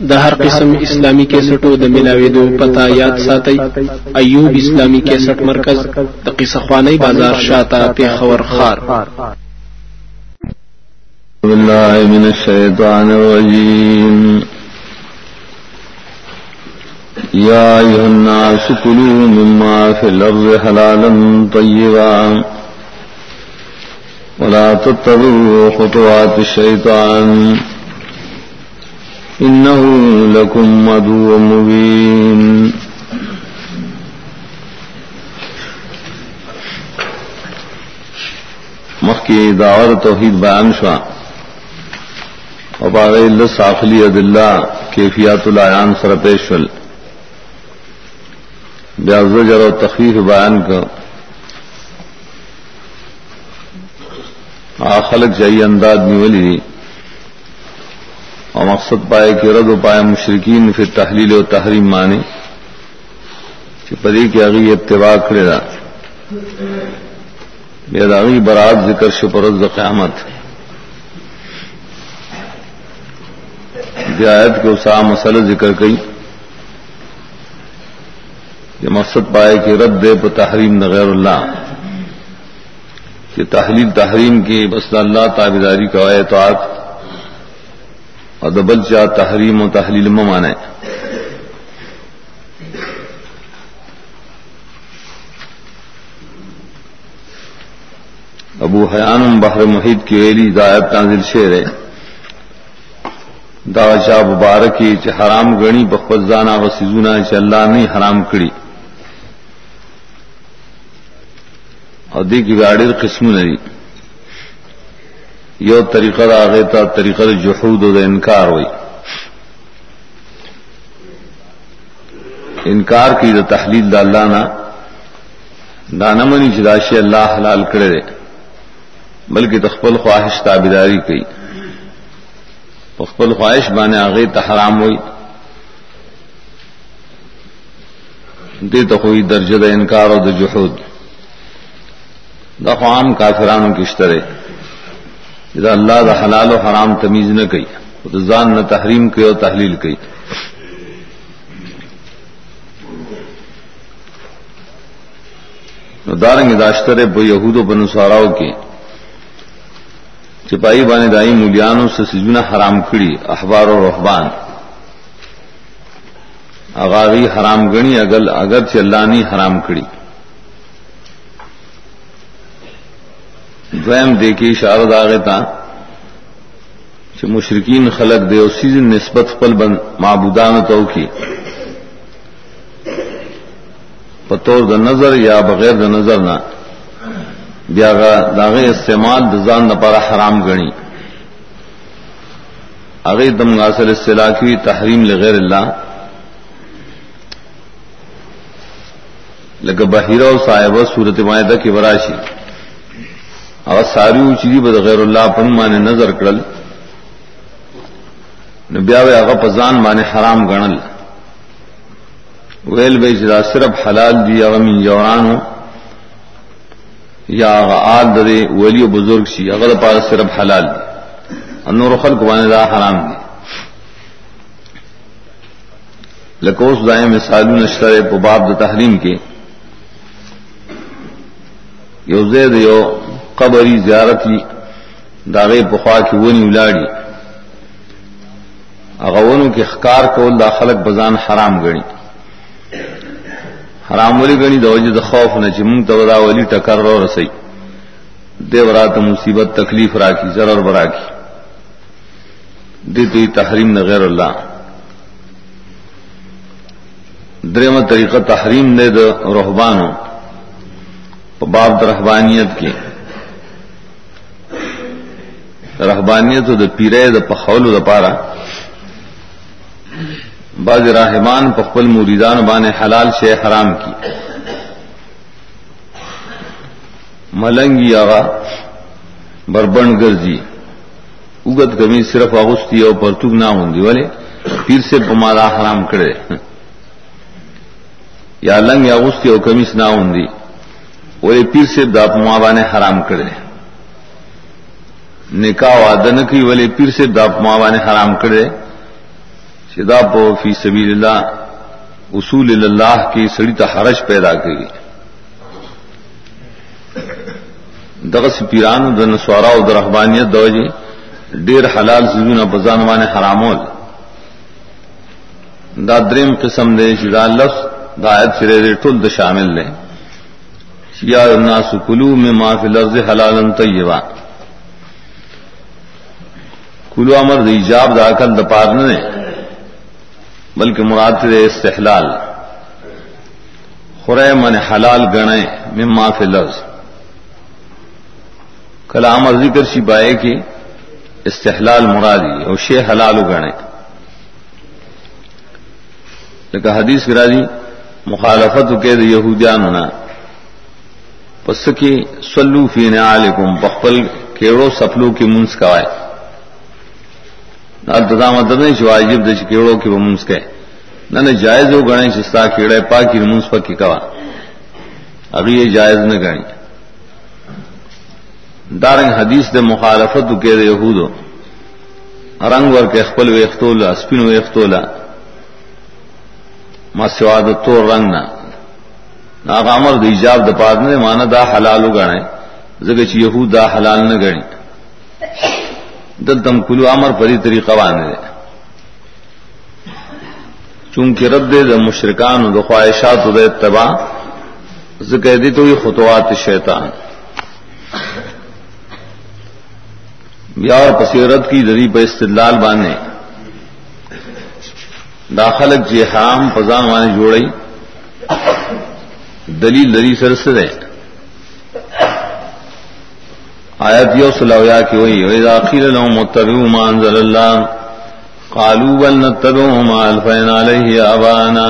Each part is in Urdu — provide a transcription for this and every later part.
د هر قسم اسلامی کیسټو د ملاويدو پتا یاد ساتي ایوب اسلامی کیسټ مرکز د قصه خوانی بازار شاته په خور خار بالله من الشيطان الرجيم يا أيها الناس كلوا مما في الأرض حلالا طيبا ولا تتبعوا خطوات الشيطان إنه لكم عدو مبين. مخکی دعوت توحید بیان شوا او باغی لس عقلی ادلہ کیفیات العیان سره پیش ول بیا زجر او تخفیف بیان کا آخلق جای انداد نیولی دی اور مقصد پائے کہ رد و پائے مشرقین پھر تحلیل و تحریم مانے کہ پری کی اگی اتباع کرے گا بے داغی برات ذکر شپرز قیامت۔ دیات کے اسا مسئلہ ذکر کئی۔ کہ مقصد پائے کہ رد دے پہ تحریم نغیر اللہ۔ کہ تحلیل تحریم کی بس اللہ تابداری کا اعتعاد اور دبل چا تحریم و تحلیل مانے ابو حیان بحر محیط کی ویلی دایت تانزل شیر ہے دا چا مبارکی چ حرام گنی بخوزانہ و سیزونا چ اللہ نہیں حرام کڑی۔ اور دی کی گاڑی قسم نہیں یو طریقہ آگے تھا طریقہ جحود و انکار ہوئی۔ انکار کی دا تحلیل دا اللہ نا دانا منی جداشی اللہ حلال کرے دے، بلکہ تخبل خواہش تابداری کی تخبل خواہش بانے آگے حرام ہوئی۔ دے تو کوئی درجہ انکار و دا جحود۔ دا خام کافرانوں کی اشترے جدا اللہ دا حلال و حرام تمیز نہ کئی زان نہ تحریم کی اور تحلیل کی دارنگ داشتر بو یہود و بنساراؤ کی چپائی بانے دائی مولیانوں سے سجنا حرام کھڑی اخبار و رحبان اغاغی حرام گنی، اگل اگر چلانی حرام کھڑی دویم دیکھی شارد آگے تا کہ مشرقین خلق دے اسی دن نسبت پل بند معبودان تو کی پتور د نظر یا بغیر د نظر نہ بیا داغے استعمال دزان نپارا حرام گنی اگے دم غاصل اصطلاح کی تحریم لغیر اللہ لگ بحیرہ صاحب صورت معاہدہ کی وراشی او ساری چیزی بد غیر اللہ پن مانے نظر کرل نبیاوے اغا پزان مانے حرام گنل ویل بے جدا صرف حلال دی اغا من جوران ہو یا اغا آل دے ولی و بزرگ سی اغا دا پارا صرف حلال دی انور خلق بانے دا حرام دی لکوس دائیں مثالو نشترے پو باب دا تحریم کے یو زید یو قبری زیارت لی داغے پخوا کی ونی الاڑی اغونوں کے خکار کو دا خلق بزان حرام گنی حرام ولی گنی دا وجد خوف نہ چمنگ تو دا ولی ٹکر رو رسی دے برات مصیبت، تکلیف راکی ضرر برا کی دے تو تحریم نہ غیر اللہ درم طریقہ تحریم دے دو رحبانوں باب رحبانیت کے رحبانیت د پیرے د پخولو د پارا. بعض راہمان پخپل مریدان بان حلال شے حرام کی. ملنگی آغا بربن گرجی اگت کمی صرف اغستی اور پرتوگ نہ ہوں والے پیر سے پمارا حرام کرے. یا لنگ اغستی اور کمیس نہ ہوں وہ پیر سے داپ ماں حرام کرے. نکاح وعدہ کی ولی پیر سے داپ ماں نے حرام کرے۔ شدا پو فی سبیل اللہ، اصول اللہ کی سڑی تو پیدا کی دغس پیران دن سورا در اخبانیت دوجی ڈیر حلال سزون بزان وانے حرامول۔ دا دریم قسم دے شدا لفظ، دا آیت سرے دے ٹول دا شامل لے یا الناس کلو میں ما فی لفظ حلالا طیبا۔ کلو امر دا ایجاب دا عقل دا پارنے بلکہ مراد دے استحلال۔ خرے من حلال گنے میں ما فی لفظ کلام اور ذکر شی بائے کی استحلال مرادی اور شے حلال گنے۔ لیکن حدیث گراجی مخالفت کے دے یہودیان ہونا پس کی سلو فی نعالکم بخپل کیڑو سپلو کی منس کوائے۔ التدا مطلب نہیں جو واجب دش کیڑو کی وہ منس کے۔ نہ نہ جائز ہو گنے چستا کیڑے پا کی منس پکی کوا۔ ابھی یہ جائز نہ گنی۔ دارنگ حدیث دے مخالفت کے دے یہود رنگ ور کے خپل ویختولا اسپین ویختولا ما سواد تو رنگ نہ۔ ناغامر د ایجاب د پاد نے مانا دا حلال گنے۔ زگه چې یهود دا حلال نه غني دلتم کلو امر پری طریقہ باندې چونکہ رد دے د مشرکان او د خواہشات او د اتباع زکه دي تو یہ خطوات شیطان۔ بیا اور پسیرت کی دری پہ استدلال باندھے داخلک جی حرام پزان وانے جوڑی۔ دلیل دلی سرسد ہے آیت یو سلویا کی وہی ویدا قیل لهم متبعوا ما انزل الله، قالوا بل نتبع ما الفینا علیہ آبانا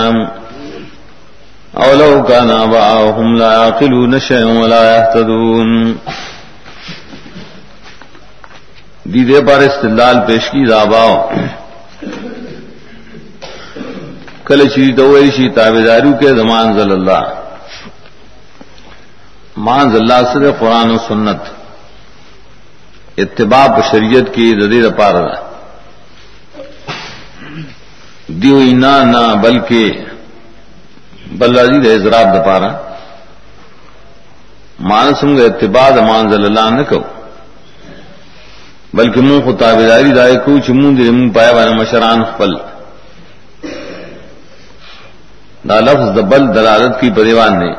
او لو كان آباؤهم لا يعقلون شيئا ولا يهتدون. دی دے پر استدلال پیش کی داباؤ کل چیز دوئی شی تابدارو کے زمان زل اللہ مان اللہ سے قرآن و سنت. اتباع شریعت کی ردی پار دیو نہ نہ بلکہ بلازی دے حضرات دپارا مانسم کا اتباع مان ضل اللہ نہ کہ بلکہ منہ کو تابداری دائے کو چمون دے منہ پایا بنا مشران پل دا لفظ دبل دلالت کی پریوان نے.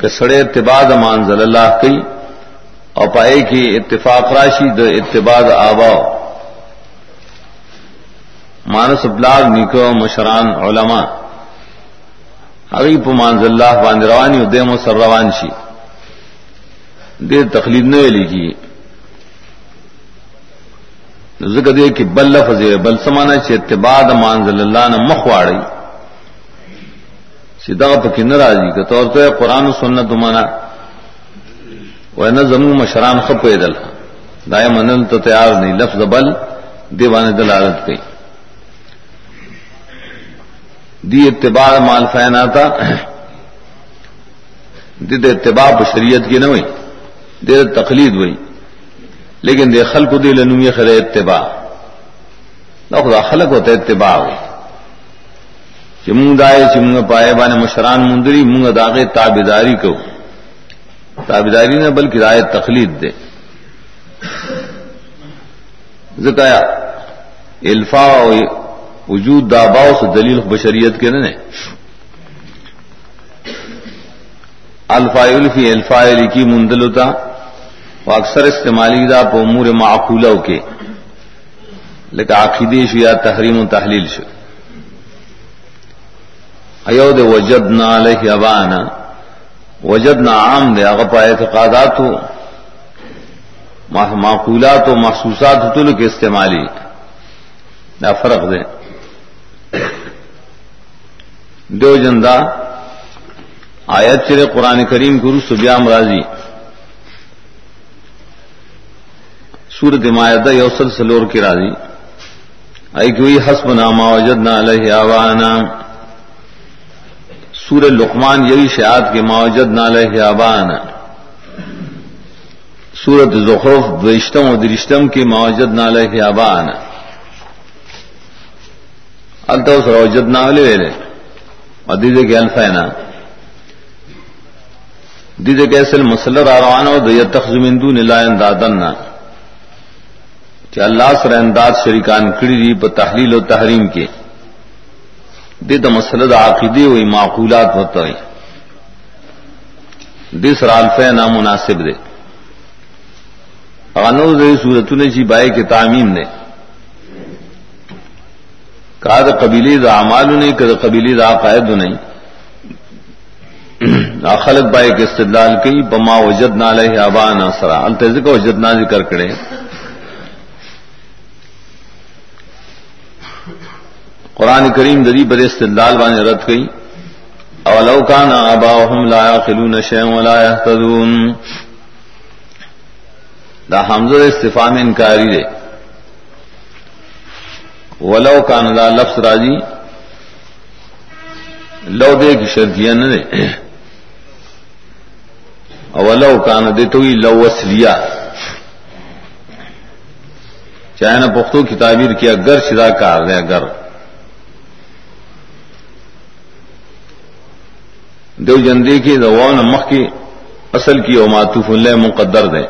کہ سڑے اتباع مان ضل اللہ کئی اور پائے کی اتفاق راشی د اتباع آبا. مانس بلاگ نکو مشران علماء. اگی پو مانز اللہ باند روانی و دیم و سر روان شی. دیر تقلید نوے لگی ذکر دے کہ بل لفظ بل سمانا چھ اتباع مانزل اللہ نے مخواڑی سیدھا پکی ناراضی کا طور تو قرآن و سنت مانا. وہ نہ زمو مشران خپ دل دائیں منل تو تیار نہیں لفظ بل دیوان دلالت گئی دی اتباع مال فین آتا دد اتباع شریعت کی نہ ہوئی دے تقلید ہوئی لیکن دے خلق دے لنوی خر اتباع. نہ خدا خلق ہوتا اتباع ہوئی کہ منگ دائے چمنگ پائے بانے مشران مندری منگ داغے تابداری کو تابداری نہ بلکہ رائے تخلید دے زکایا الفا وجود داباؤ سے دلیل بشریت کے نے الفا الفی الفا کی مندلتا وہ اکثر استعمالی دا پو امور معقولہ کے لیکن عقیدیش یا تحریم و تحلیل شو. ایود وجد نہ علیہ ابانا وجد نہ عام دے اغپ اعتقادات ہو معقولات و محسوسات تل کے استعمالی. نہ فرق دے. دو جندہ آیت چرے قرآن کریم گرو سبیام راضی. سورت مایدہ یوسل سلور کی راضی. آئی کہ وہی حسب نامہ وجد نہ علیہ سور لقمان یہی شاعت کے معجد نال آبان سورت زخرف دوشتم و درشتم کے معجد نال آبان التا اس روجت نہ لے کے الفینا دیدے کے اصل مسلر آروان و دیا تخزمندو نلا اندادن کہ اللہ سر انداز شریکان کڑی دی پا تحلیل و تحریم کے۔ دے دا مسلد عقیدی ہوئی معقولات ہوتا ہے دے سر الفے نامناسب دے غنو دے صورتوں نے جی بائے کے تعمیم نے کہا دا قبیلی دا اعمال نہیں کہ دا قبیلی دا عقائد نہیں خلق بائے کے استدلال کی بما وجد نہ لے ابا نہ سرا. التز کا وجد نہ ذکر کرے قرآن کریم دری بر استدلال بانے رد گئی اولو کان آباؤہم لا یاقلون شیئا ولا یهتدون۔ دا حمزہ استفام انکاری دے۔ ولو کان دا لفظ راجی لو دے کی شرطیہ نہ دے۔ اولو کان دے تو لو وسلیا۔ چاہے نہ پختو کی تعبیر کیا، گر شدا کار دے، گر۔ دیو جندی کی دوان مخ کی اصل کی او معطوف اللہ مقدر دے۔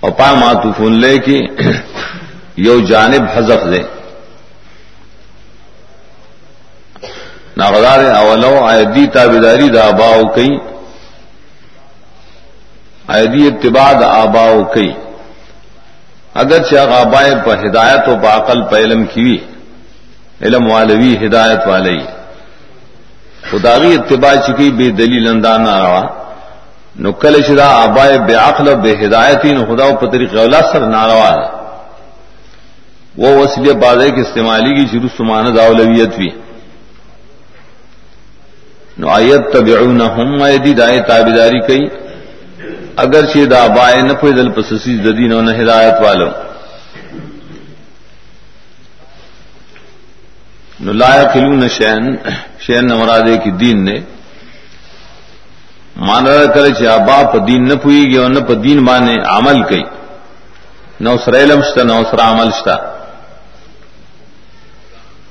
اور پا معطوف اللہ کی یو جانب حذف دے۔ ناغدار اولو آیدی تابداری دا آباؤ کئی۔ آیدی اتباع دا آباؤ کئی۔ اگر چاہ آبائے پا ہدایت و باقل پا علم کیوی، علم والوی ہدایت والی خداغی اتباع چکی بے دلیل اندان روا. نو کل شدا آبائے بے عقل بے ہدایتی نو خدا پا طریق اولا سر ناروا ہے. وہ وسیلے بازے کی استعمالی کی شروع سماند اولویت بھی نو آیت تبعونہم ایدی دائے تابداری کئی. اگر چی دا بائے نہ کوئی دل پسسی ددین و نہ ہدایت والو. نو لا یقلون شین شین نمرادے کی دین نے۔ مان رہا کرے چی ابا پا دین نہ پوئی گی اور نہ پا دین مانے عمل کئی۔ نو سر علم شتا، نو سر عمل شتا۔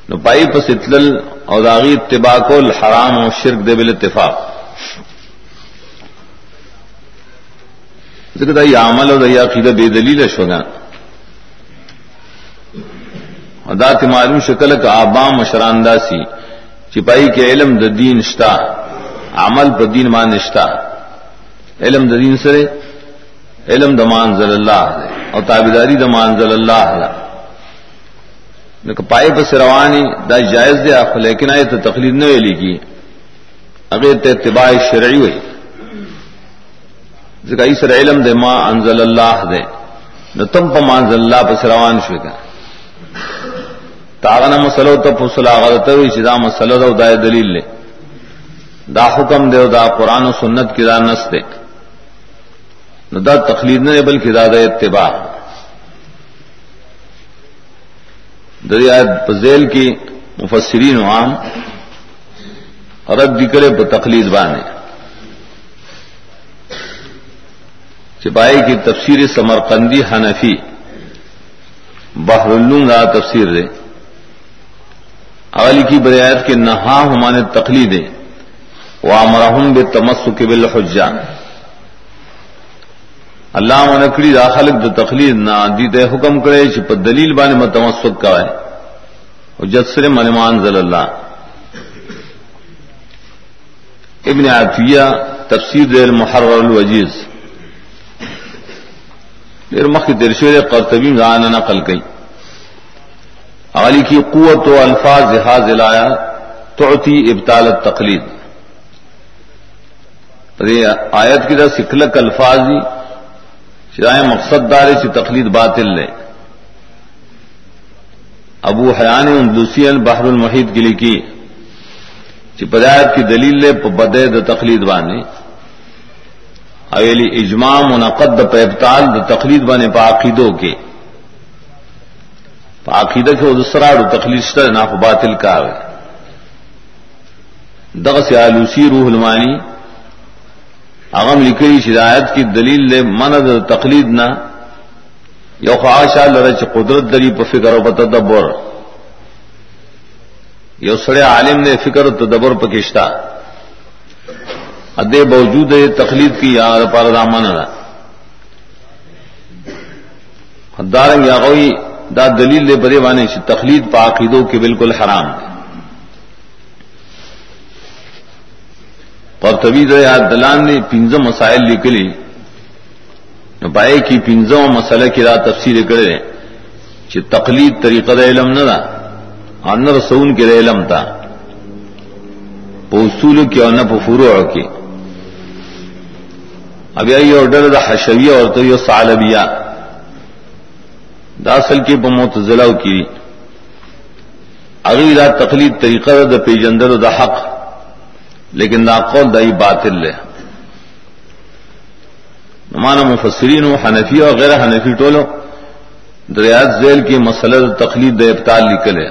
نو پائی پس اتلل او داغی اتباع کو الحرام و شرک دے بل اتفاق۔ ذکر دا یہ عمل او دا یہ عقیدہ بے دلیل شوگا۔ دا تی معلوم شکل کا آبام مشراندہ سی چپائی کے علم د دین شتا، عمل پا دین مان نشتا علم د دین سرے علم د مانزل اللہ اور تابداری د مانزل اللہ پائے پس روانی دا جائز دے آپ لیکن آئے تقلید نہ ویلی کی اگر تے اتباع شرعی ہوئی ذکا سر علم دے ما انزل اللہ دے نو تم پا ما انزل اللہ پس روان شوئی کا تاغنا مسلو تا پسلا غلطہ ہوئی چی دا مسلو دا دا دلیل لے دا حکم دے دا قرآن و سنت کی دا نس دے نو دا تقلید نہ بلکہ دا دا اتباع. دریات پذیل کی مفسرین عام رد کرے ب تقلید بانے چپائی کی تفسیر سمرقندی حنفی، بحر را تفسیر دے اولی کی بریات کے نہا ہمانے تقلید و امرحم بے تمسک بالحجان اللہ منکڑی داخلک د تقلید نہ دی حکم کرے چپ دلیل بانے متمسک کا ہے حجت سر منمان ضل اللہ۔ ابن عطیہ تفسیر دیر محرر الوجیز۔ دیر مخ درشور قرطبی غان نقل کئی۔ علی کی قوت و الفاظ جہاز لایا، تعطی ابتال التقلید۔ آیت کی دا سکھلک الفاظ دی چاہے مقصد دارے سے تقلید باطل لے۔ ابو حیان اندوسی بحر المحید کے لکھی، چی پدایت کی دلیل لے بدے د تقلید بانے۔ اویلی اجماع منعقد د پیبتال د تقلید بانے پاقیدوں کے۔ پاقیدہ کے دوسرا تقلید شتر نا باطل کا دغ سے آلوسی روح المانی اغم لکھی شدایت کی دلیل لے من تقلید نہ یو خواہش لڑے چ قدرت دری پہ فکر و تدبر۔ یو سڑے عالم نے فکر و تدبر پکشتا ادے باوجود تخلیق کی یا پار دامن دارنگ یا غوی دا دلیل دے برے وانے سے تخلیق پا عقیدوں کے بالکل حرام ہے اور طبی دلان نے پنجم مسائل لکھلی۔ پائے کی پنجم مسئلہ کی رات تفصیل کرے۔ کہ تقلید طریقہ علم نہ تھا اور رسون کے علم تھا اصول کی اور نہ پفورو کی۔ اب یہ آڈر دا حشویہ اور تو یہ سالبیا داسل کی بموت ضلع کی اگلی رات تقلید طریقہ دا پیجندر دا حق. لیکن دا قول دائی باطل لے نمانا مفسرین و حنفی اور غیر حنفی ٹولو دریات ذیل کی مسئلہ تقلید د ابتال نکلے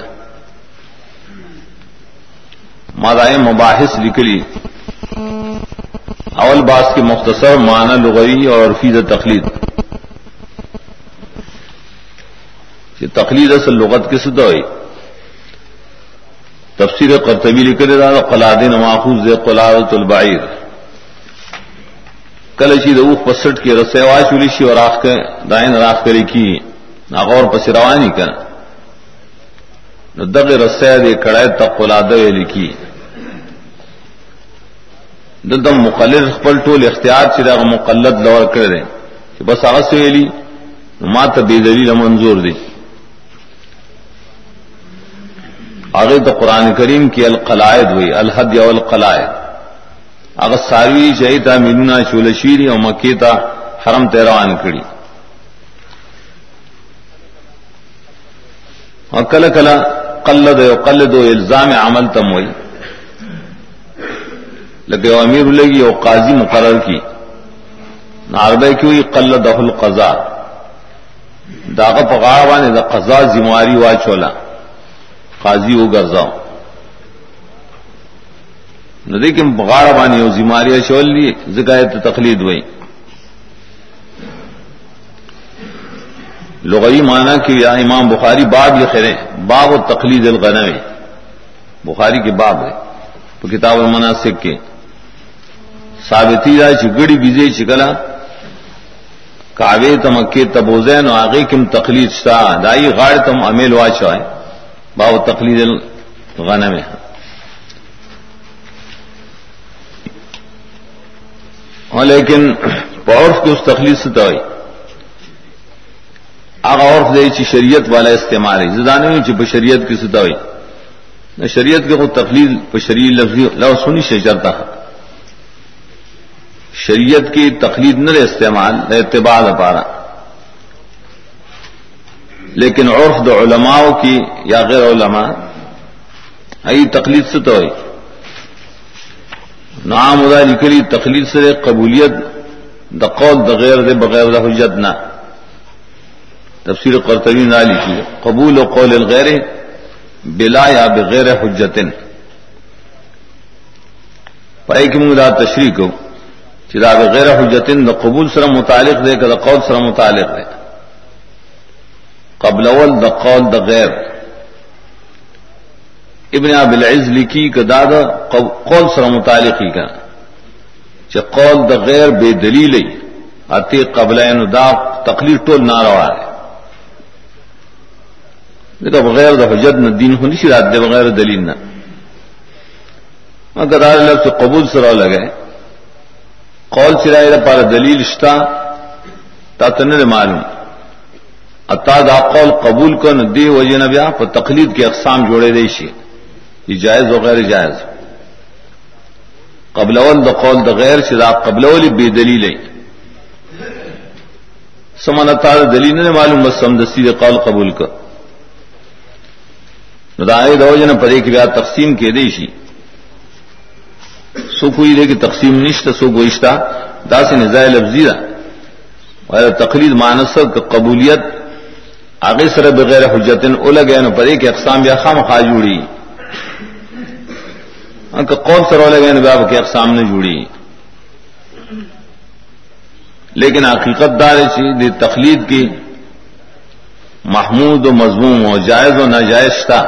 مادائے مباحث نکلی اول باس کی مختصر معنی لغوی اور فیض تقلید. یہ تقلید اصل لغت کس دوئی تفسیر قرطبی لکھے دا قلادین ماخوذ دے قلادت البعیر۔ کل چی اوخ پسٹ کی رسیوا چولی شی اور آخ کے دائن راخ کری کی۔ ناغور پس روانی کا نو دغ رسے دے کڑے تک قلاد لکھی دم مقلد خپل ټول اختیار چې دا مقلد لور کړی چې بس هغه سویلی ما ته بے دلیل منظور دی آگے تو قرآن کریم کی القلائد ہوئی الحد یا القلائد. اگر ساروی شہیتا مینا شول اور مکیتا حرم تیروان کڑی اور کل کلا قلد و قلد و الزام عمل تم ہوئی لگے امیر لگی اور قاضی مقرر کی. ناربے کی ہوئی قلد القضا داغ پکاڑ نے دا قضا ذمہ وا چولا قاضی وہ گرزاؤ نہ دیکھیں بغاڑ بانی ہو زماریہ شول لی زکایت تقلید ہوئی۔ لغوی معنی کہ یا امام بخاری باب یہ خیرے باب و تقلید الغنوی۔ بخاری کے باب ہے تو کتاب المناسک کے۔ ثابتی رائے چگڑی بیزے چکلا کاوے تمکے تبوزین آگے کم تقلید شاہ دائی غاڑ تم امیل واچا ہے باو تقلید الغنم ہاں لیکن عورف کی اس تخلیق سے تو آگا عورف دے چی شریعت والا استعمال ہے زدانے میں چی بشریت کی ستا ہوئی نہ شریعت کے خود تقلید بشری لفظی لو سنی سے چلتا ہے شریعت کی تقلید نہ استعمال اعتبار پارا لیکن عرف دو علماء کی یا غیر علماء، ای تقلید سے تو نام ادا نکلی تقلید سے قبولیت دا قول دا غیر دے بغیر دا حجت نہ تفسیر قرطبی نہ لکھی قبول و قول الغیر بلا یا بغیر حجتن پائے کی مدا تشریح کو چدا بغیر حجتن دا قبول سر متعلق دے کہ دا قول سر متعلق دے قبل اول د قول د غیر. ابن اب العز لکی کہ دادا قول سر متعلقی کا چ قول د غیر بے دلیل اتی قبل دا تقلید ٹول نہ روا ہے. دیکھو بغیر د حجت نہ دین ہونی سی رات دے، بغیر دلیل نہ. مگر دار لفظ قبول سرا لگے. قول سرائے پار دلیل اشتا تا تن معلوم. اتا دا قول قبول کر دی وجہ نبیا پر تقلید کے اقسام جوڑے دیشی یہ جائز و غیر جائز قبل اول دا قول دا غیر شدا قبل اولی بے دلیل سمن اتا دلیل نے معلوم بس سم دستی دا قول قبول کر ندائے دو جن پر ایک بیا تقسیم کے دیشی سو کوئی دے کہ تقسیم نشت سو گوشتہ دا سے نظائے لفظی دا تقلید مانسب قبولیت آگے سر بغیر حجتن الگ ہے پدے کے اقسام یا خام خا جوڑی۔ کون سر الگ باب کے اقسام نے جوڑی۔ لیکن حقیقت دار دی تخلید کی محمود و مضموم و جائز و ناجائز تھا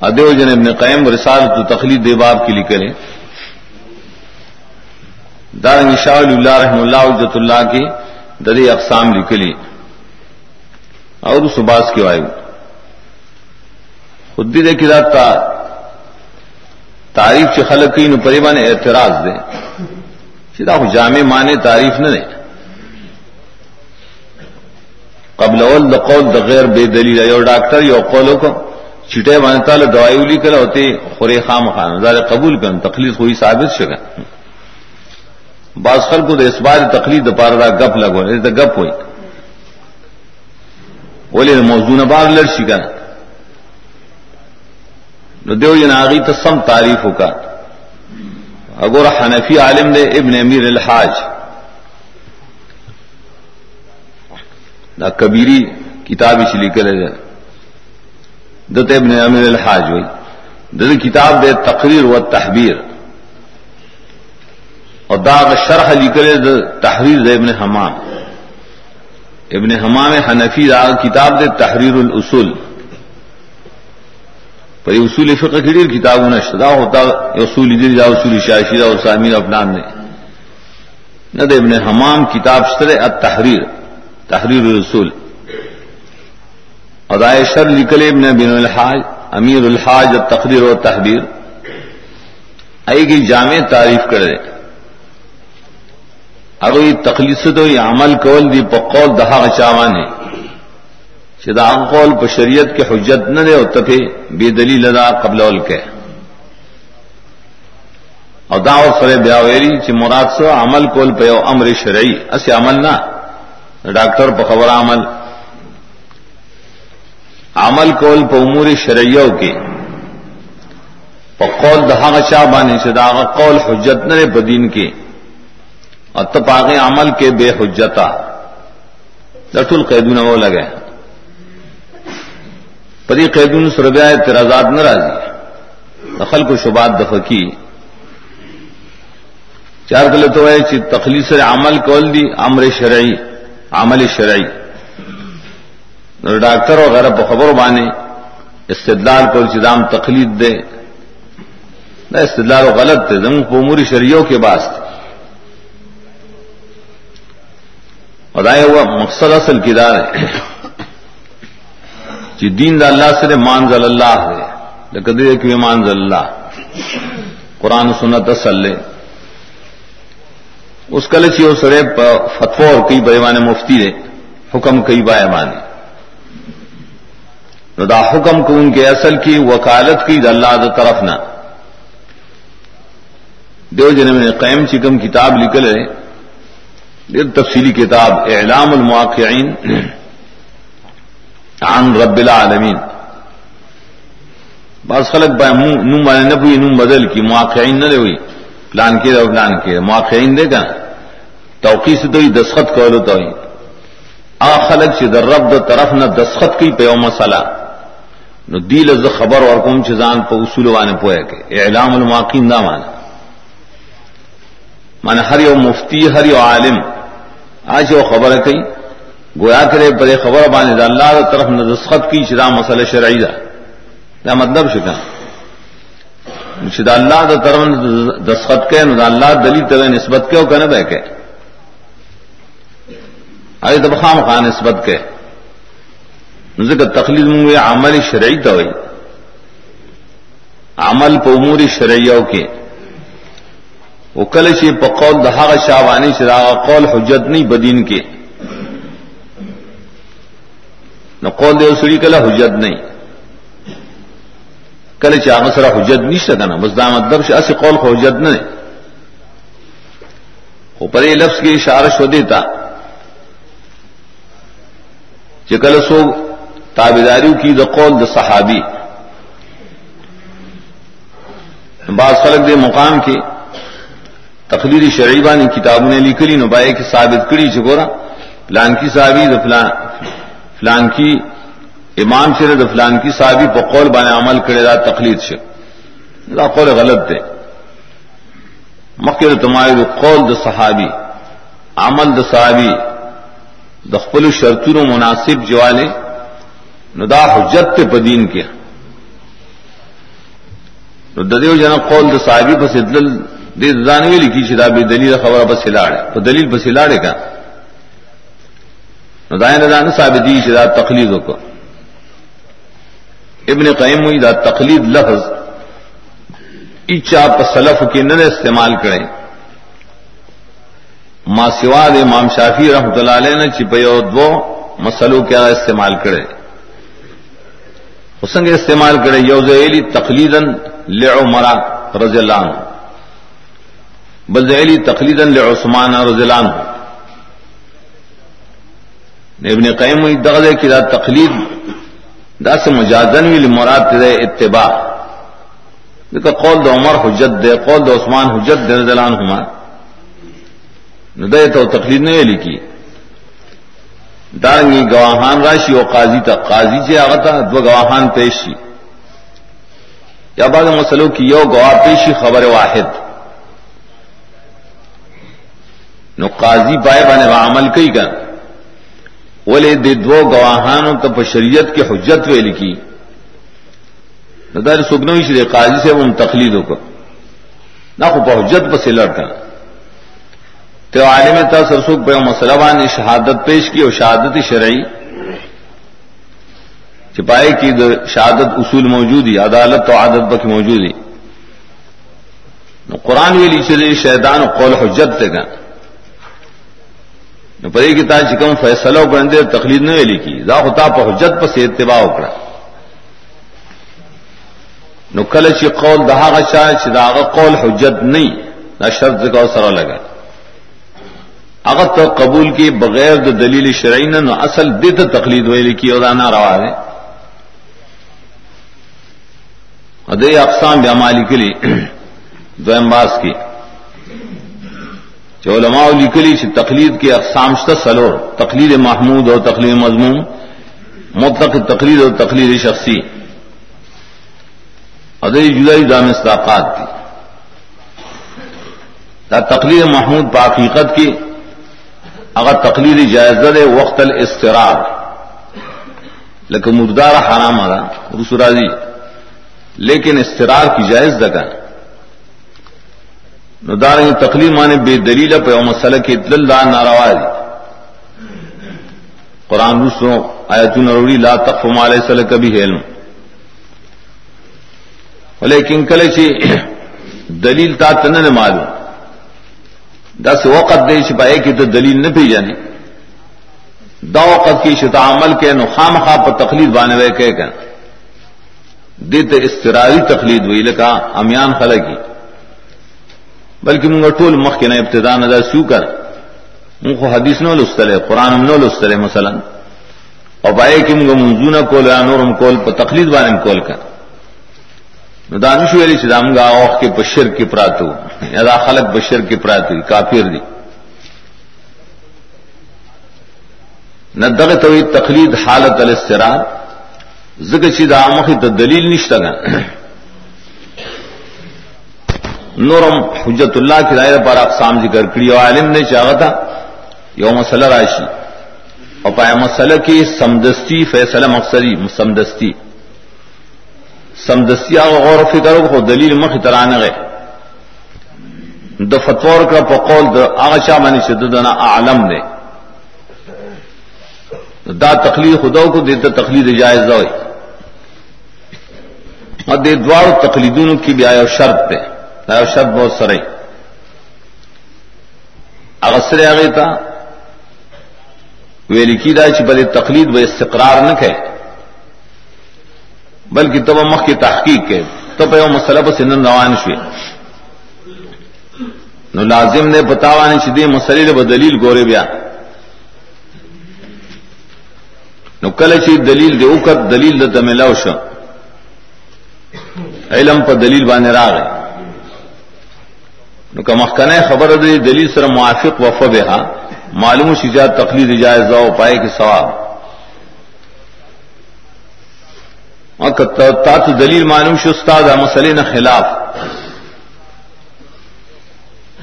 ادیو جن ابن قیم رسال تو تخلیق دے باب کے لیے کریں دار نشاء اللہ رحم اللہ عزت اللہ کی دری اقسام لکھلی. اور سباس کی وایو خودی دے کی رات تعریف سے خلق کی نو پریمان اعتراض دے. سیدھا جامع مانے تعریف نہ دے قبل اول د قول د غیر بے دلیل یو ڈاکٹر یو قولو کو چٹے مانتا له دوائی ولی کله ہوتے خورے خام خان زار قبول کن تخلیص ہوئی ثابت شگا بعض خلکو د اسبار تقلید د پاره دا غپ لګو یعنی دا غپ وای ولې موضوع نه بار لړ شي کنه نو دیو جن اغي ته سم تعریف وکا اگر حنفی عالم دے ابن امیر الحاج. دا کبیری کتاب اس لیے کرے دے دت ابن امیر الحاج ہوئی دت کتاب دے تقریر و تحبیر. اور داغ شرح لکھے تحریر دے ابن حمام۔ ابن حمام حنفی داغ کتاب دے تحریر الاصول۔ پر اصول فقہ کی دیر کتاب نشدا ہوتا اصول دیر جا اصول شاشیدہ اور سامیر افنان نے۔ نہ دے ابن حمام کتاب شتر التحریر، تحریر الاصول۔ ادائے شر لکھل ابن بن الحاج، امیر الحاج، تقریر و تحریر۔ آئی گی جامع تعریف کرے۔ اگر یہ تخلیص تو یہ عمل کول دی پقول دہا چاوانے چدا قول پہ شریعت کے حجت نہ دے تفے بے دلی لدا قبل اول کے اور دا اور سر بیاویری چ مراد سو عمل کول پہ امر شرعی اس عمل نہ ڈاکٹر پہ خبر عمل. عمل کول پہ امور شرعیوں کے پقول دہا چا بانے چدا قول حجت نہ دے بدین کے اور تب عمل کے بے حجتا لٹ القیدون وہ لگے پری قیدون سربیا اعتراضات نہ راضی دخل کو شبات دفکی چار گلے تو ہے چی تخلیص عمل کول دی امر شرعی، عمل شرعی۔ ڈاکٹر وغیرہ خبر بانے استدلال کو چدام تخلیق دے۔ نہ استدلال غلط تھے زم کو امور شریعوں کے باس تھے خدائے ہوا مقصد اصل کردار ہے۔ جی دین دا اللہ سے مانزل اللہ ہے۔ لیکن کہ مانزل اللہ۔ قرآن سنت اصل اس کل چی اس رے فتو اور کئی بیوانے مفتی دے حکم کئی بائے دا حکم کو ان کے اصل کی وکالت کی دا اللہ دا طرف نہ دیو جن میں قیم چکم کتاب لکھ رہے یہ تفصیلی کتاب اعلام المواقعین عن رب العالمین۔ بعض خلق با نم والے نہ ہوئی نم بدل کی مواقعین نہ ہوئی۔ پلان کے دو پلان کے مواقعین دے گا۔ توقی سے تو ہی دستخط کرو تو آ خلق سے در رب د طرف نہ دستخط کی پہ مسئلہ نو دیل از خبر اور کم چزان پہ اصول وانے پوئے کے اعلام المواقعین دا مانا مانا ہر یو مفتی، ہر یو عالم۔ آج وہ خبر کئی گویا کرے بڑے خبر بانے دا اللہ دا طرف نسخت کی شدا مسئلہ شرعی دا۔ دا مطلب شکا۔ شدا اللہ دا طرف دستخط کے، نو دا اللہ دلی طرح نسبت کے کہنے بہ کے۔ آئی تو خام خان نسبت کے۔ ذکر تخلیق عمل شرعی تو ہوئی۔ عمل پہ امور شرعیوں کے وہ کل سے پقول دہاغ شاہوانی سے راغ قول حجت نہیں بدین کے نہ قول دے سڑی کلا حجت نہیں کل چاہ سرا حجت نہیں سکا بس دام ادب سے ایسے قول کو حجت نہیں وہ پرے لفظ کی اشارہ شو دیتا چکل سو تابیداریوں کی دا قول دا صحابی بعض خلق دے مقام کے تقریر شریبا نے کتابوں نے لکھلی نبائے کی ثابت کری چکورا فلان کی صحابی فلان کی امام شرد فلان کی صحابی قول بانے عمل کرے دا تقلید سے دا قول غلط دے مکر تمہارے قول د صحابی عمل د صحابی د خپل شرطونو مناسب جواله نو دا حجت ته پدین کې. نو د دیو جن قول د صحابي په سدل دې ځانوي لیکي چې دا به دلیل خبره په سلاړه په دلیل په سلاړه کا نو دا یعنی نه ځان ثابت دي چې دا تقلید وکړه. ابن قیم وی دا تقلید لفظ اچا په سلف کې نه استعمال کړي ما سوا د امام شافعی رحمۃ اللہ علیہ نے چې په یو دو مسلو کې استعمال کړي حسنگ استعمال کرے یوز علی تقلیدن لعمر رضی اللہ عنہ بل علی تقلیدن لعثمان رضی اللہ عنہ۔ ابن قیم دغدے کی دا تقلید دا سے مجازن وی مراد دے اتباع۔ دیکھا قول دا عمر حجت دے قول دا عثمان حجت دے رضی اللہ عنہما۔ ندے تو تقلید نہیں لکھی دارنگی گواہان راشی و قاضی تک قاضی سے آگتا دو گواہان پیشی یا بعض مسلوں کی یو گواہ پیشی خبر واحد۔ نو قاضی پائے بانے عمل کئی کر بولے دے دو گواہان تو شریعت کی حجت وے لکھی۔ نہ در سگنوی شری قاضی سے وہ تخلید ہو کر نہ خوب حجت پہ سے لڑتا تو عالم تا سرسوک پہ مسلمان نے شہادت پیش کی اور شہادت شرعی۔ چپائے کی شہادت اصول موجود ہی عدالت تو عادت بک موجود ہی قرآن بھی لیچے شیدان و قول حجت تے گا پری کی تا چکم فیصلہ بندے تقلید نہ لکھی دا ہوتا پہ حجت پہ سے اتباع اکڑا نقل چی قول دہا غچا چی دا قول حجت نہیں نہ شرط کا سرا لگا اگر تو قبول کی بغیر د دلیل شرعی نہ اصل دت تقلید ہوئی لکھی اور دانا روا ہے ادے اقسام بیامالی کے لیے دو امباس کی جو علماء لکلی سے تقلید کی اقسام شتا سلور، تقلید محمود اور تقلید مضمون، مطلق تقلید اور تقلید شخصی. ادے جدائی دام استاقات تھی. تقلید محمود پا حقیقت کی اگر تقلید جائزہ دے وقت الاسترار لیکن مردار حرام آ رسورا جی لیکن استرار کی جائز دگا ندار تقلید مانے بے دلیل پہ او مسئلہ کی اللہ ناروا دی. قرآن رسو آیت نروڑی لا تقف مالے سل کبھی علم. لیکن کلے چی دلیل تا تن معلوم. دس وقت دے چھپائے کی تو دلیل نہ پی جانی دا وقت کی شتا عمل کے نخام خواب پر تقلید بانے ہوئے کہ دیت استراری تقلید ہوئی لکا امیان خلا کی بلکہ منگا ٹول مخ کے نہ ابتدا نظر سو کر من کو حدیث نو لستلے قرآن نو لستلے مثلا. اور پائے کہ منگا منزونہ کول یا نورم کول پر تقلید بانے کول کر نو دانش ویلی چې دامغه اوخ کې بشر کې پراتو یا دا خلق بشر کې پراتو کافر دي. نه دغه توي تقلید حالت الاسترار زګه چې دا مخه ته دلیل نشته نورم حجت الله کی دائره پر اقسام ذکر جی کړی او عالم نے چاہا تھا، یو مسله راشي او پای مسله کې سمدستی فیصله مقصدی، سمدستی۔ سمدستیا غور و فکر کو دلیل مخ ترانه غه د فتور کا په قول د هغه چا باندې چې اعلم دا تقلید خدا کو، دیتا تقلید جائز وي ا دې دوار تقلیدونو کې بیا یو شرط ده دا یو شرط بہت سره هغه سره هغه تا ویل کی دا چې بل تقلید و استقرار نه کوي بلکہ تب مخ کی تحقیق کے تب یو مسئلہ پر سندن روان شوی نو لازم نے بتاوانی چدی مسئلے ب دلیل گورے بیا۔ نو کله چې دلیل دی وکړ دلیل د تملاو شو۔ علم په دلیل باندې راغی نو که مخکنه خبره دی دلیل سره موافق وفبها معلوم شي چې تقلید جایز او پای کې ثواب. او تا تو دلیل معلوم شو استاد مسئلے نہ خلاف.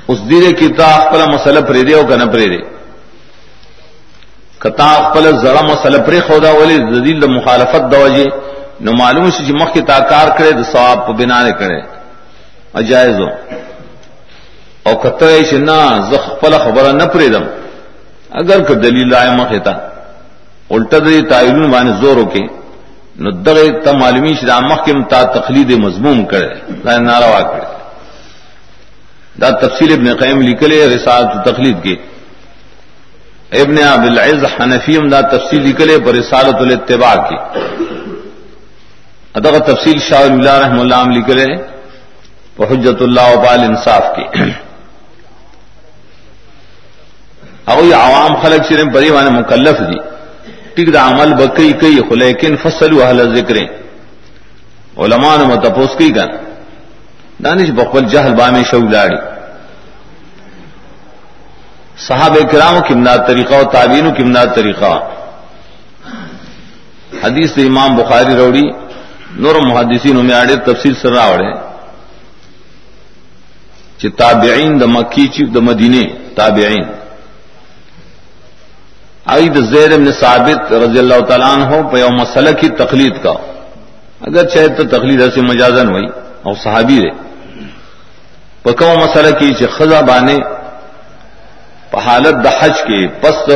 اس دیرے کی تا خپل مسئلہ پرې دی او کنه پرې دی. کتا خپل زړه مسئلہ پرې خدا ولی ذلیل د مخالفت د وجه نو معلوم شي چې مخکې تاکار کړي د ثواب په بنا نه کړي اجازه. او کته چې نه، زه خپل خبره نه پرېدم اگر که دلیل آئے مخه تا الټه دې تایلون باندې زور وکي نو دغه ته معلومی شې د مخکې تقلید مضموم کړي دا ناروا کړي دا تفصیل ابن قیم لکھلے رسالت تقلید کے ابن عبد العز حنفیم دا تفصیل لکھلے پر رسالت الاتباع کی ادغ تفصیل شاہ اللہ رحم اللہ لکھلے حجت اللہ وبال انصاف کی او عوام خلق شرم بری وانے مکلف دی. ٹک دا عمل بکئی کئی خلیکن فصل اہل ذکر علماء نے متپوس کی گن دانش بقبل جہل بام شولاڑی صحاب کرام کی امداد طریقہ و تعبین کی امداد طریقہ. حدیث امام بخاری روڑی. نور محدثین میں آڑے تفصیل سر راوڑے چ تابعین د مکی چ د مدینے، تابعین. آئی د زید ثابت رضی اللہ تعالیٰ عنہ پہ یوم مسئلہ کی تقلید کا۔ اگر چاہے تو تقلید ایسے مجازن ہوئی اور صحابی رہے۔ پکو مسئلہ کی چ خزا بانے حالت د حج کے پست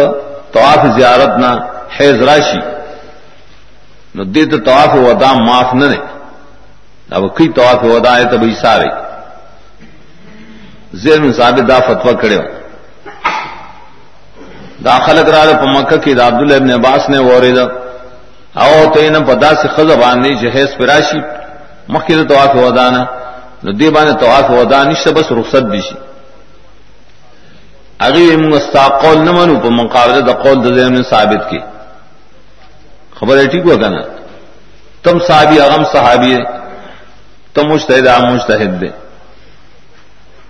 طواف زیارت نہ حیض راشی۔ نو دے تو طواف ودا معاف نہ نے اب کئی طواف ودا ہے تو بھائی سارے زیر میں ثابت دا فتوا کڑے ہو۔ داخل کرا پا مکہ کی دا عبداللہ ابن عباس نے وہ ریدا او تو ان پدا سے خزب آنے جہیز پراشی مکہ طواف ودانا نو دی باندې طواف ودا نشته بس رخصت دي شي اگے مستا قول نہ منو په مقابله د قول د زمن ثابت کی. خبر ہے ٹھیک ہوگا تم صحابی اغم صحابی ہے، تم مجتہد عام مجتہد دے.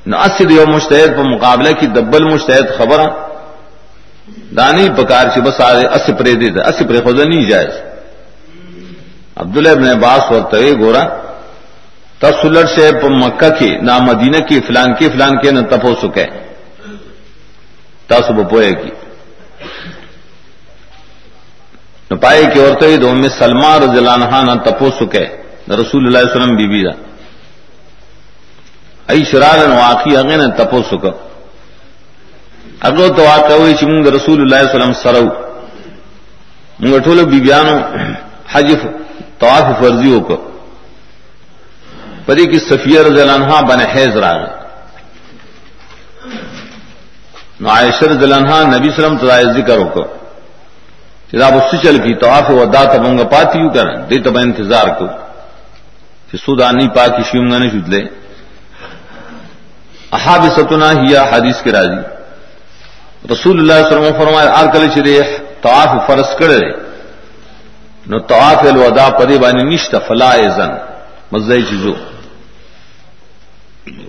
نہ اسد یو مجتہد په مقابله کی دبل مجتہد خبر دانی پکار چې بس اس پرې دے اس پرې خود نہیں جائز۔ عبداللہ ابن عباس ورته ګورا تسلر سے مکہ کی نہ مدینہ کی، فلان کی، فلان کے نہ تپو سکے۔ تاسو بپوئے کی۔ نہ پائے کی عورتیں دو میں سلما رضی اللہ عنہ نہ تپو سکے۔ نہ رسول اللہ علیہ وسلم بی بی دا۔ ای شرال واقعی اگے نہ تپو سکا اگو تو واقع ہوئی چمنگ رسول اللہ علیہ وسلم سرو. منگ ٹھولو بی بیانو حجف طواف فرضی ہو کر پری کی صفیہ رضی اللہ عنہ بن حیض راغ. نو عائشہ رضی اللہ عنہ نبی سلم تو ذکر ہو کر جب اس چل کی طواف ودا تبنگ پاتی ہوں کر دے تب انتظار کو. کہ سودانی پاکی شیوم نے شد لے. احاب ستنا ہیا حدیث کے راضی. رسول اللہ صلی اللہ علیہ وسلم فرمائے آر کل چرے طواف فرض کرے نو طواف الوداع پدی بانی نشتا فلا ازن مزدئی چیزوں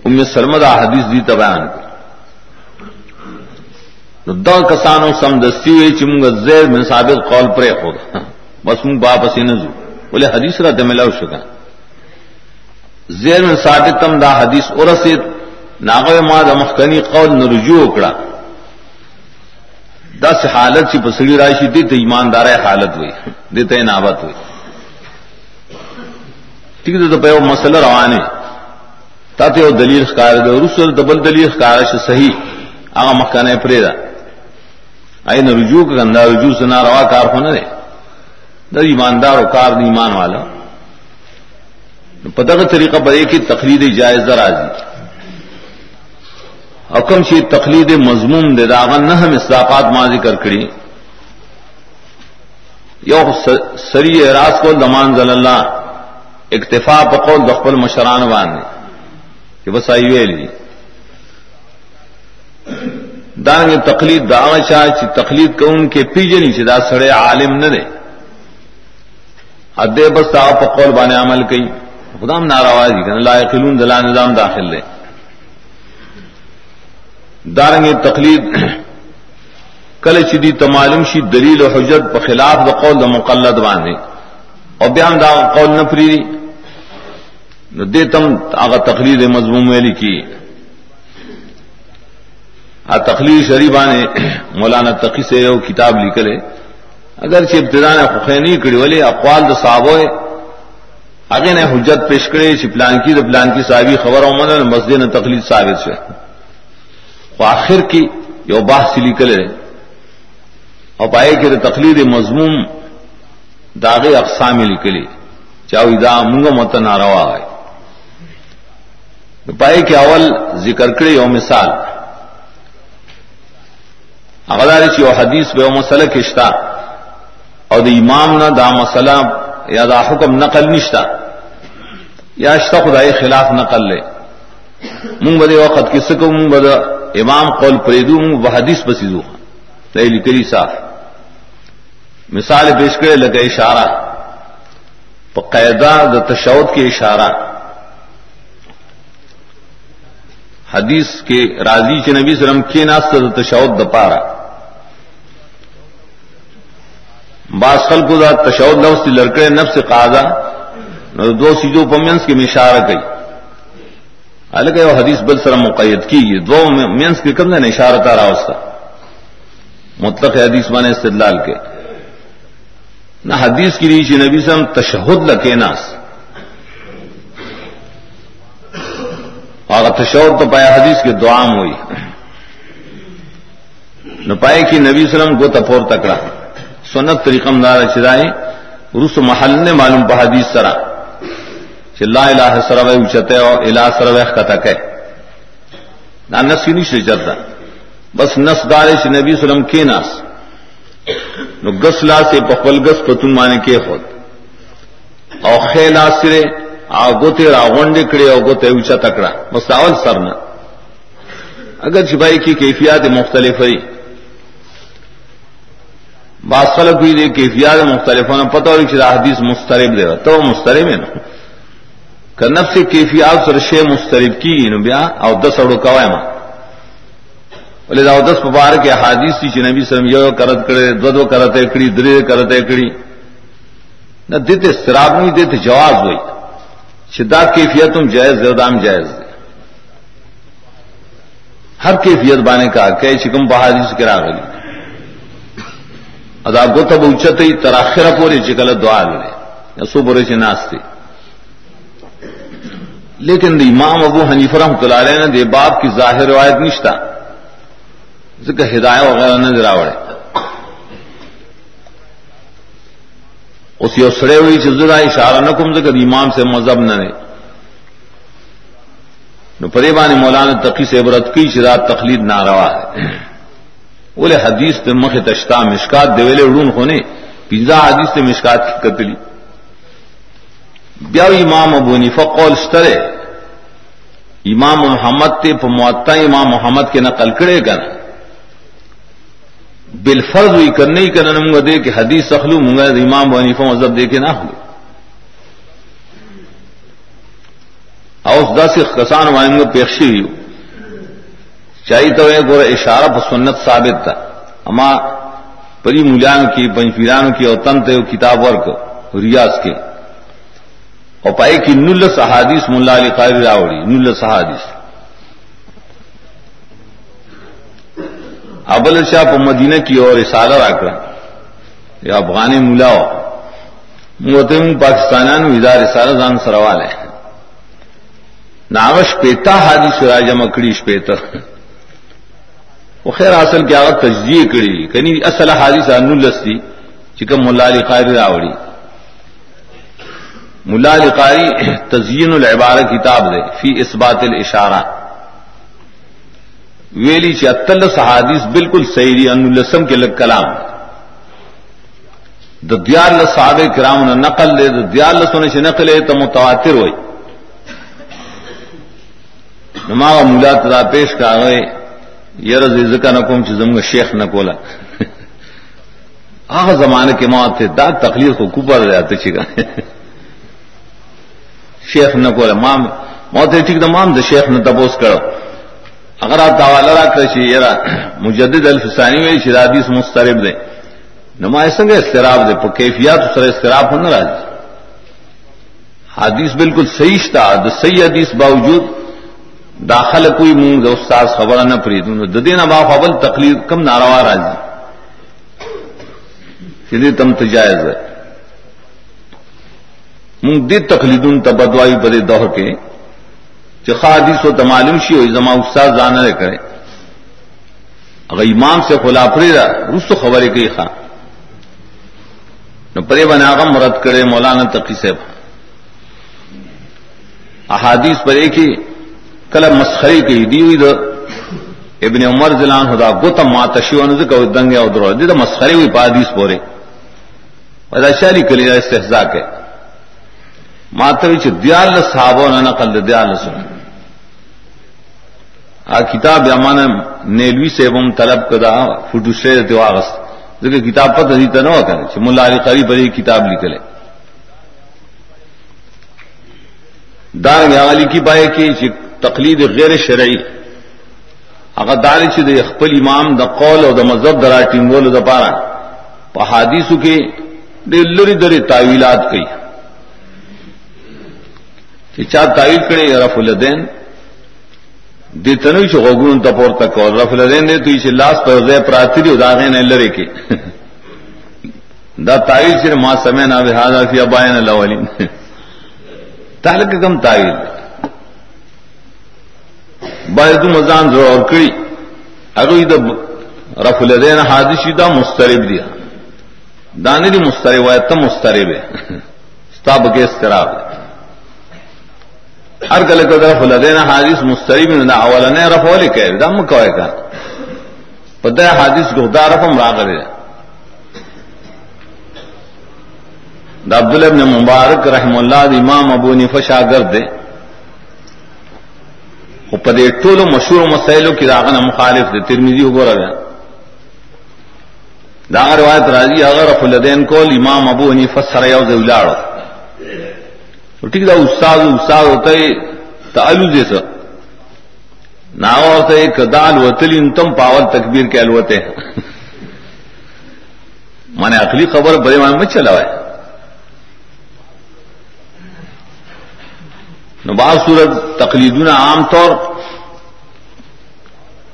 ام سرمدا حدیث دی تبان دا کسانو سم دستی ہوئی چمگ زیر من ثابت قول پر خود۔ بس مونگ باپسی نزو۔ بولے حدیث را دملاو شکا۔ زیر من ثابت تم دا حدیث اور رسید ناغو ما دا مخکنی قول نرجو اکڑا دا سے حالت سی پسڑی راشی دیتا ایماندار حالت ہوئی دیتا انابت ہوئی ٹھیک ہے تو پہ وہ مسئلہ روانے تاته یو دلیل ښکار دی رسول دبل دلیل ښکار شي، صحیح. هغه مخکنه پرې ده. اين رجوع کنده، رجوع سنا روا کار خونه ده د ایماندار او کار دی ایمان والا. په دغه طریقه به کې تقلید جایز راځي. حکم شي تقلید مضمون دے داغه نه هم اصلاحات ما ذکر کړی یو سری راس کو دمان زل الله اکتفا په قول د خپل مشران باندې کہ بس آئی ویلی دانگ تقلید دا چاہ چی تقلید کو ان کے پیجنی چی دا سڑے عالم نہ دے۔ ادے بس تا پا قول بانے عمل کئی۔ خدا ہم ناراضی کہ لا یقلون دلا نظام داخل دے۔ دارنگ تقلید کل چدی تمالم شی دلیل و حجت په خلاف د قول د مقلد باندې او بیا دا قول نه پری نو دیتم آغا تقریر مضموم ویلی کی۔ تخلیق شریفہ نے مولانا تقی سے وہ کتاب لکھے اگر چی ابتدا نے خخینی کڑی والے اقوال د صحابہ اگے نے حجت پیش کرے، چی پلان کی د پلان کی صحابی خبر عمر مسجد نے تقلید ثابت سے آخر کی یو باہ سلی کلے اور پائے کہ تقلید مضمون داغ اقسام لکلی چاہو ادا منگو مت ناروا ہے۔ پائے کہ اول ذکر کرے یو مثال۔ اغدار چی حدیث بے مسئلہ کشتا۔ اور دا امام نہ دا مسئلہ یا دا حکم نقل نشتا۔ یا اشتا خدای خلاف نقل لے۔ مونگ بدے وقت کس کو مونگ بدا امام قول پریدو مونگ بحدیث بسیدو لیلی کری صاف۔ مثال پیش کرے لگا اشارہ۔ پا قیدہ دا تشود کے اشارہ۔ حدیث کے راضی چ نبی سلم کے ناست دا تشود دا پارا۔ بعض خلق دا تشود لفظ تی لڑکے نفس سے قاضا دو سیجو پمینس کے مشارہ گئی الگ وہ حدیث بل سر مقید کی دو مینس کے کم نے اشارہ تارا اس کا مطلق حدیث مانے استدلال کے۔ نہ حدیث کی ریچ نبی سم تشہد لکے ناس۔ اور تشہد تو پایا حدیث کے دعام ہوئی۔ نہ پائے کہ نبی سلم کو تفور تکڑا۔ سنت طریقم دار چرائے روس محل نے معلوم پہ حدیث سرا۔ چلا الہ سرو اچتے اور الہ سرو کتک ہے نہ نس کی نہیں چلتا بس نس دار سے نبی سلم کے ناس۔ نو گس لا سے پخل گس پتن مانے کے خود۔ اور خیلا سرے آ گوتے را ونڈے کڑے اور گوتے اونچا تکڑا بس اول سرنا اگر چھپائی کی کیفیات مختلف ہوئی۔ بعض خلق ہوئی دے کیفیات مختلف ہونا، پتہ ہو کہ حدیث مسترب دے۔ تو مسترب ہے نا۔ کہ نفس کیفیات سر شے مسترب کی نو بیا او دس اڑو کوائے ماں بولے دا دس پبار کے حادیث تھی نبی سلم یو کرت کرے دو دو کرتے کڑی درے کرتے کڑی نہ دیتے استراب نہیں دیتے جواز ہوئی شدا کیفیت تم جائز زردام جائز دے ہر کیفیت بانے کا کہ چکم بہادی کرا گئی ادا گو تب اچت تراخر پوری چکل دعا لے یا سو برے سے ناستے لیکن امام ابو حنیف رحمۃ اللہ علیہ نے دے باپ کی ظاہر روایت نشتا. ذکر ہدایت وغیرہ نہ دراوڑے اس سڑے ہوئی چزرا اشارہ نہ کم ذکر امام سے مذہب نہ نے پریبان مولانا تقی سے عبرت کی شرات تخلید نہ روا ہے بولے حدیث تے مخ تشتا مشکات دے ویلے اڑون ہونے پیزا حدیث تے مشکات کی قتلی بیا امام ابو حنیفہ قول سترے امام محمد تے معتا امام محمد کے نقل کرے گا. بالفرض ہوئی کرنے ہی کرنا منگا دے کہ حدیث سخلو منگا امام ابو حنیفہ مذہب دے کے نہ ہو. اوس دس کسان وائن پیشی ہوئی. چاہیے تو گور اشارہ پر سنت ثابت تھا. اما پری ملان کی پنچ کی اور تنت کتاب ورک، ریاض کے. اور پائے کی نل صحادیث ملا علی قاری راوڑی نل صحادیث ابل شاہ پر مدینہ کی اور اشارہ راکڑا یا افغان ملا ہوں پاکستان ادار اشارہ جان سروال ہے ناوش پیتا حادث راجا مکڑی پیتا وہ خیر اصل کیا تجزیے کڑی کنی اصل حادث انلستی چکم ملا علی قاری راوڑی ملا علی قاری تزین العبار کتاب دے، فی اسبات الاشارہ۔ ویلی چتل صحادیث بالکل صحیح دی ان السم کے لگ کلام۔ د دیار دیال صحاب کرام نے نقل دے دیال سونے سے نقل ہے تو متواتر ہوئی۔ نما ملا تدا پیش کا گئے یار زکا نہ کوم چیزم کا شیخ نہ کولا آ زمانے کے موت تھے، دا تکلیف کو کپر جاتے چکا شیخ نہ کولا مام، موت ٹھیک دا مام دا شیخ نہ تپوس کرو. اگر آپ دعوالا را کړی کرشی یرا، مجدد الفسانی وی میں شرادیس مسترب دے۔ نما سنگ استراب دے، پا کیفیات سر استراب ہونا راج حدیث بالکل صحیح تھا دا صحیح حدیث باوجود داخل کوئی منگ دو استاد خبر نہ پری دوں ددین با خبل تقلید کم ناروا راضی چلی تم تجائز ہے۔ منگ دی تقلیدون تبدوائی بدے دور کے چخادیس و تمالم شی ہوئی زما استاد جانا رہے کرے اگر امام سے خلا پری رہا روس تو خبر ہے کہ خاں پرے بنا کا مرد کرے مولانا تقی سے احادیث پر ایک ہی کل مسخری کی دی ہوئی دو ابن عمر زلان خدا گوتم ما تشیون کو دنگ او درو دی مسخری ہوئی پادیس پورے ودا شاری کلی استحزاء کے ماتوی چ دیال صحابہ نے نقل دیال سن۔ آ کتاب یمان نیلوی سے بم طلب کدا، فوٹو سے دیو اگست ذکر کتاب پر دی تنو کرے چ مولا علی قریب بڑی کتاب لکھلے۔ دار علی کی بائے کی تقلید غیر شرعی۔ اگر دار چ دے خپل امام د قول او د مذہب درا ټینګول د پاره په حدیثو کې د لری درې تعویلات کوي چې چا تعویل کړي رفع الدین دې تنوي چې غوګون ته پورته کول. رفع الدین دې دوی چې لاس په ځای پراتری او داغه نه لری کې دا تعویل چې ما سمعنا بهذا فی ابائنا الاولین. تعلق کم تعویل باید مزان زور اور کړي. هغه د رفع الدین حادثی دا مسترب دي دانے دی مسترب ہے تم مسترب ہے ستاب کے استراب ہر گلے کو طرف لدینا حادث مسترب نہ اول نے رف والے دم کوئے کا پتہ ہے حادث کو خدا رفم را کرے دا عبداللہ ابن مبارک رحم اللہ دی امام ابو نیفا شاگرد دے۔ وہ پدے ٹولو مشہور مسائلوں کی راغنا مخالف دے ترمیزی ہو گورا گیا دا روایت راضی، اگر رف الدین کول امام ابو حنیفہ سره یو ځای ولاړو ځولاړو ټیک دا استاد استاد ہوتا ہے، تعلق جیسا نا ہوتا ہے، کدال وتلین تم پاول تکبیر کے الوتے میں نے عقلی خبر بڑے مان میں چلا ہے۔ نباز صورت تقلیدون عام طور،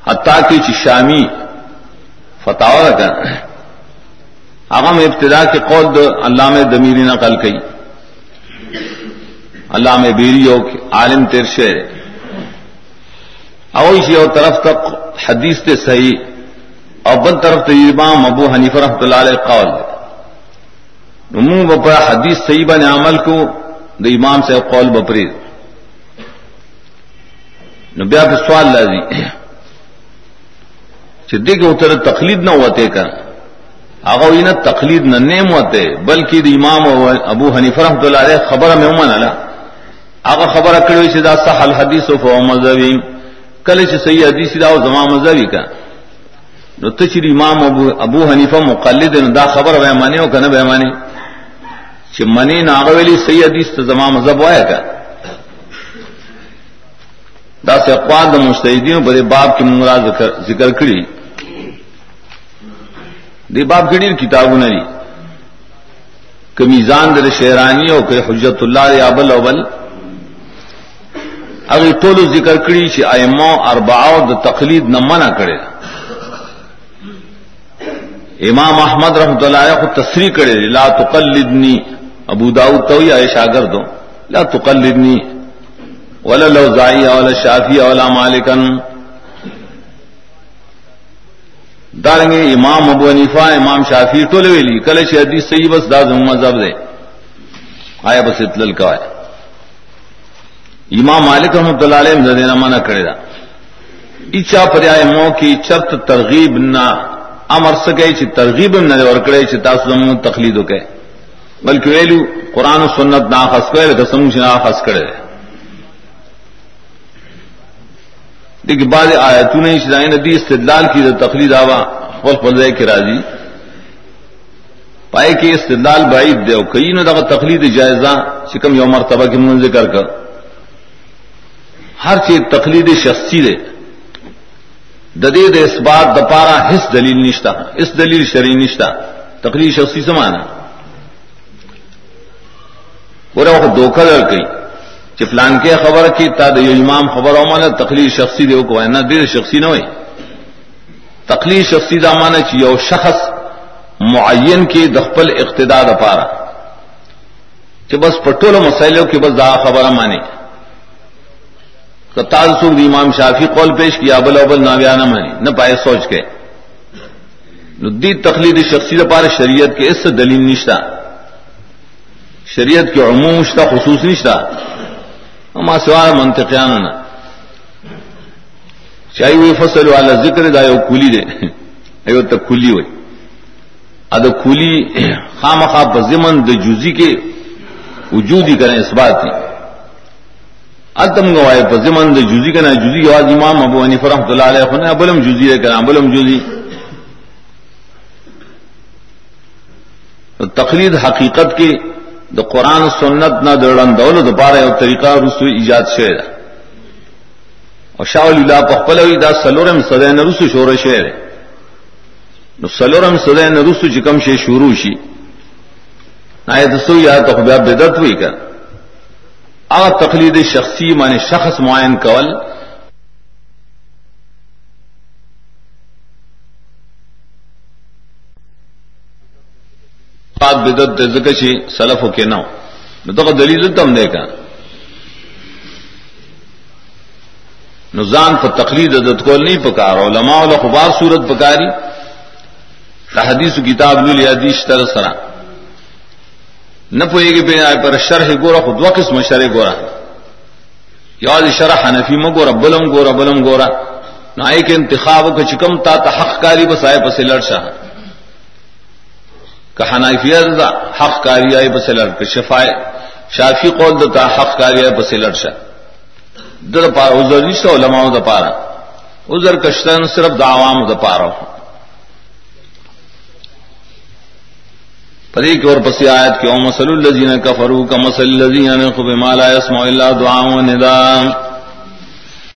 حتیٰ کی شامی فتح کا اغم ابتدا کے قول دو علامہ دمیری نقل کئی۔ علامہ بیری ہو عالم ترشے اوشی اور طرف تک حدیث تے صحیح۔ اور بد طرف تو امام ابو حنیف رحمۃ اللہ علیہ قول۔ منہ بپرا حدیث صحیح بن عمل کو دو امام سے قول بپری نبیا پہ سوال لازی۔ چدی کے اتر تقلید نہ ہوتے کر۔ اگر نہ تقلید نہ نیم ہوتے بلکہ امام ابو حنیف رحمۃ اللہ علیہ خبر میں عمن اللہ اگر خبر اکڑی سے دا صح الحدیث و مذہبی. کل سے صحیح حدیث دا او زما مذہبی کا. نو تچری امام ابو ابو حنیفہ مقلد دا خبر بے مانے ہو کنا بے مانے چھ منی ناغویلی صحیح حدیث تو زما مذہب وایا کا. دا سے اقوال دا مستحدین بڑے باب کی مراد ذکر کری. دی باب گڑی کتابوں نے کہ میزان در شیرانی ہو، کہ حجت اللہ ابل اول اگر ٹول ذکر کری چی ایمو ارباؤ د تقلید نہ منع کرے امام احمد رحمت اللہ کو تصریح کرے لا تقلدنی. ابو داؤد تو یا شاگر دو لا تقلدنی. ولا لوزائی ولا شافی ولا مالکن. دارنگے امام ابو حنیفہ امام شافی ٹولے ویلی کل چھ حدیث صحیح بس دا زم مذہب دے آیا بس اتلل کا امام مالک رحمۃ اللہ علیہ نے دینا منع کرے دا۔ اچا پر مو کی چرت ترغیب نہ امر سکے چھ ترغیب نہ ور کرے چھ تاسو زم تقلید کے بلکہ ویلو قران و سنت نہ خاص کرے قسم نہ خاص کرے۔ دیکھ بعض آیتوں نے شرائن ندی استدلال کی تقلید آوا، خپل خپل ځای کې راځي پای کې استدلال بعید دی او کین دغه تقلید جایزه چې کوم یو مرتبه کې مونږ ذکر کړ هر چی تقلید شخصی دی د دې د اثبات د پاره دلیل نشته اس دلیل شرعي نشته تقلید شخصی سمانه ورته دوکه لر کوي چفلان کے خبر کی تا امام خبر او مانا تقلید شخصی دے کو نہ دیر شخصی نہ ہوئی تقلید شخصی دا مانا یو شخص معین کی دخپل اقتدار پارا۔ کہ بس پٹول مسائلوں کی بس دا خبر مانے۔ کتال سوکھ امام شافی قول پیش کیا ابل ابل ناویا نہ مانی نہ پائے سوچ کے۔ ندی تقلید شخصی پار شریعت کے، اس سے دلیل نشتہ شریعت کے عموم نشتہ خصوص نشتہ اما سوال منطقیان چاہیے وہ فصل والا ذکر دا یو کولی دے۔ ایو تک کھلی ہوئی۔ اد کھلی خام خواب بزمن د جوزی کے وجودی کریں اس بات کی۔ ادم گوائے بزمن د جوزی کرنا جوزی آواز امام ابو عنی فرحمۃ اللہ علیہ خن ابلم جوزی ہے کرنا ابلم جوزی۔ تقلید حقیقت کے دا قرآن سنت نہ دڑن دول د پارے او طریقہ رسو ایجاد شعر اور شاہ اللہ پخپلوی دا سلورم سدین رسو شور شعر نو سلورم سدین رسو چکم شے شروع شی۔ نہ دسو یا تو بیا بدت ہوئی کر آ تقلید شخصی مانے شخص معین کول. بات بدت ذکر شي سلف کے نو. دغه دلیل ته هم دیکا نزان په تقلید عدد کول نه پکار علماء او خبار صورت پکاري حدیث کتاب للی حدیث تر سره نہ نه پويږي په پر شرح ګوره خو دوه قسم شرح ګوره یاد شرح حنفی مګوره بلم ګوره بلم ګوره نو ایک انتخاب کو چکم تا تحق کاری بسائے پس لڑشا کہ حنفیت دا حق کاری آئی بس لڑ کے شفائے شافی قول دتا حق کاری آئی بس لڑشا در پارا عذر نشتا علماء دا پارا عذر کشتن صرف دا عوام دا پارا پدی کی اور پسی آیت کی، او مسل الذین کفروا، کمسل الذین خب ما لا يسمع الا دعاء و نداء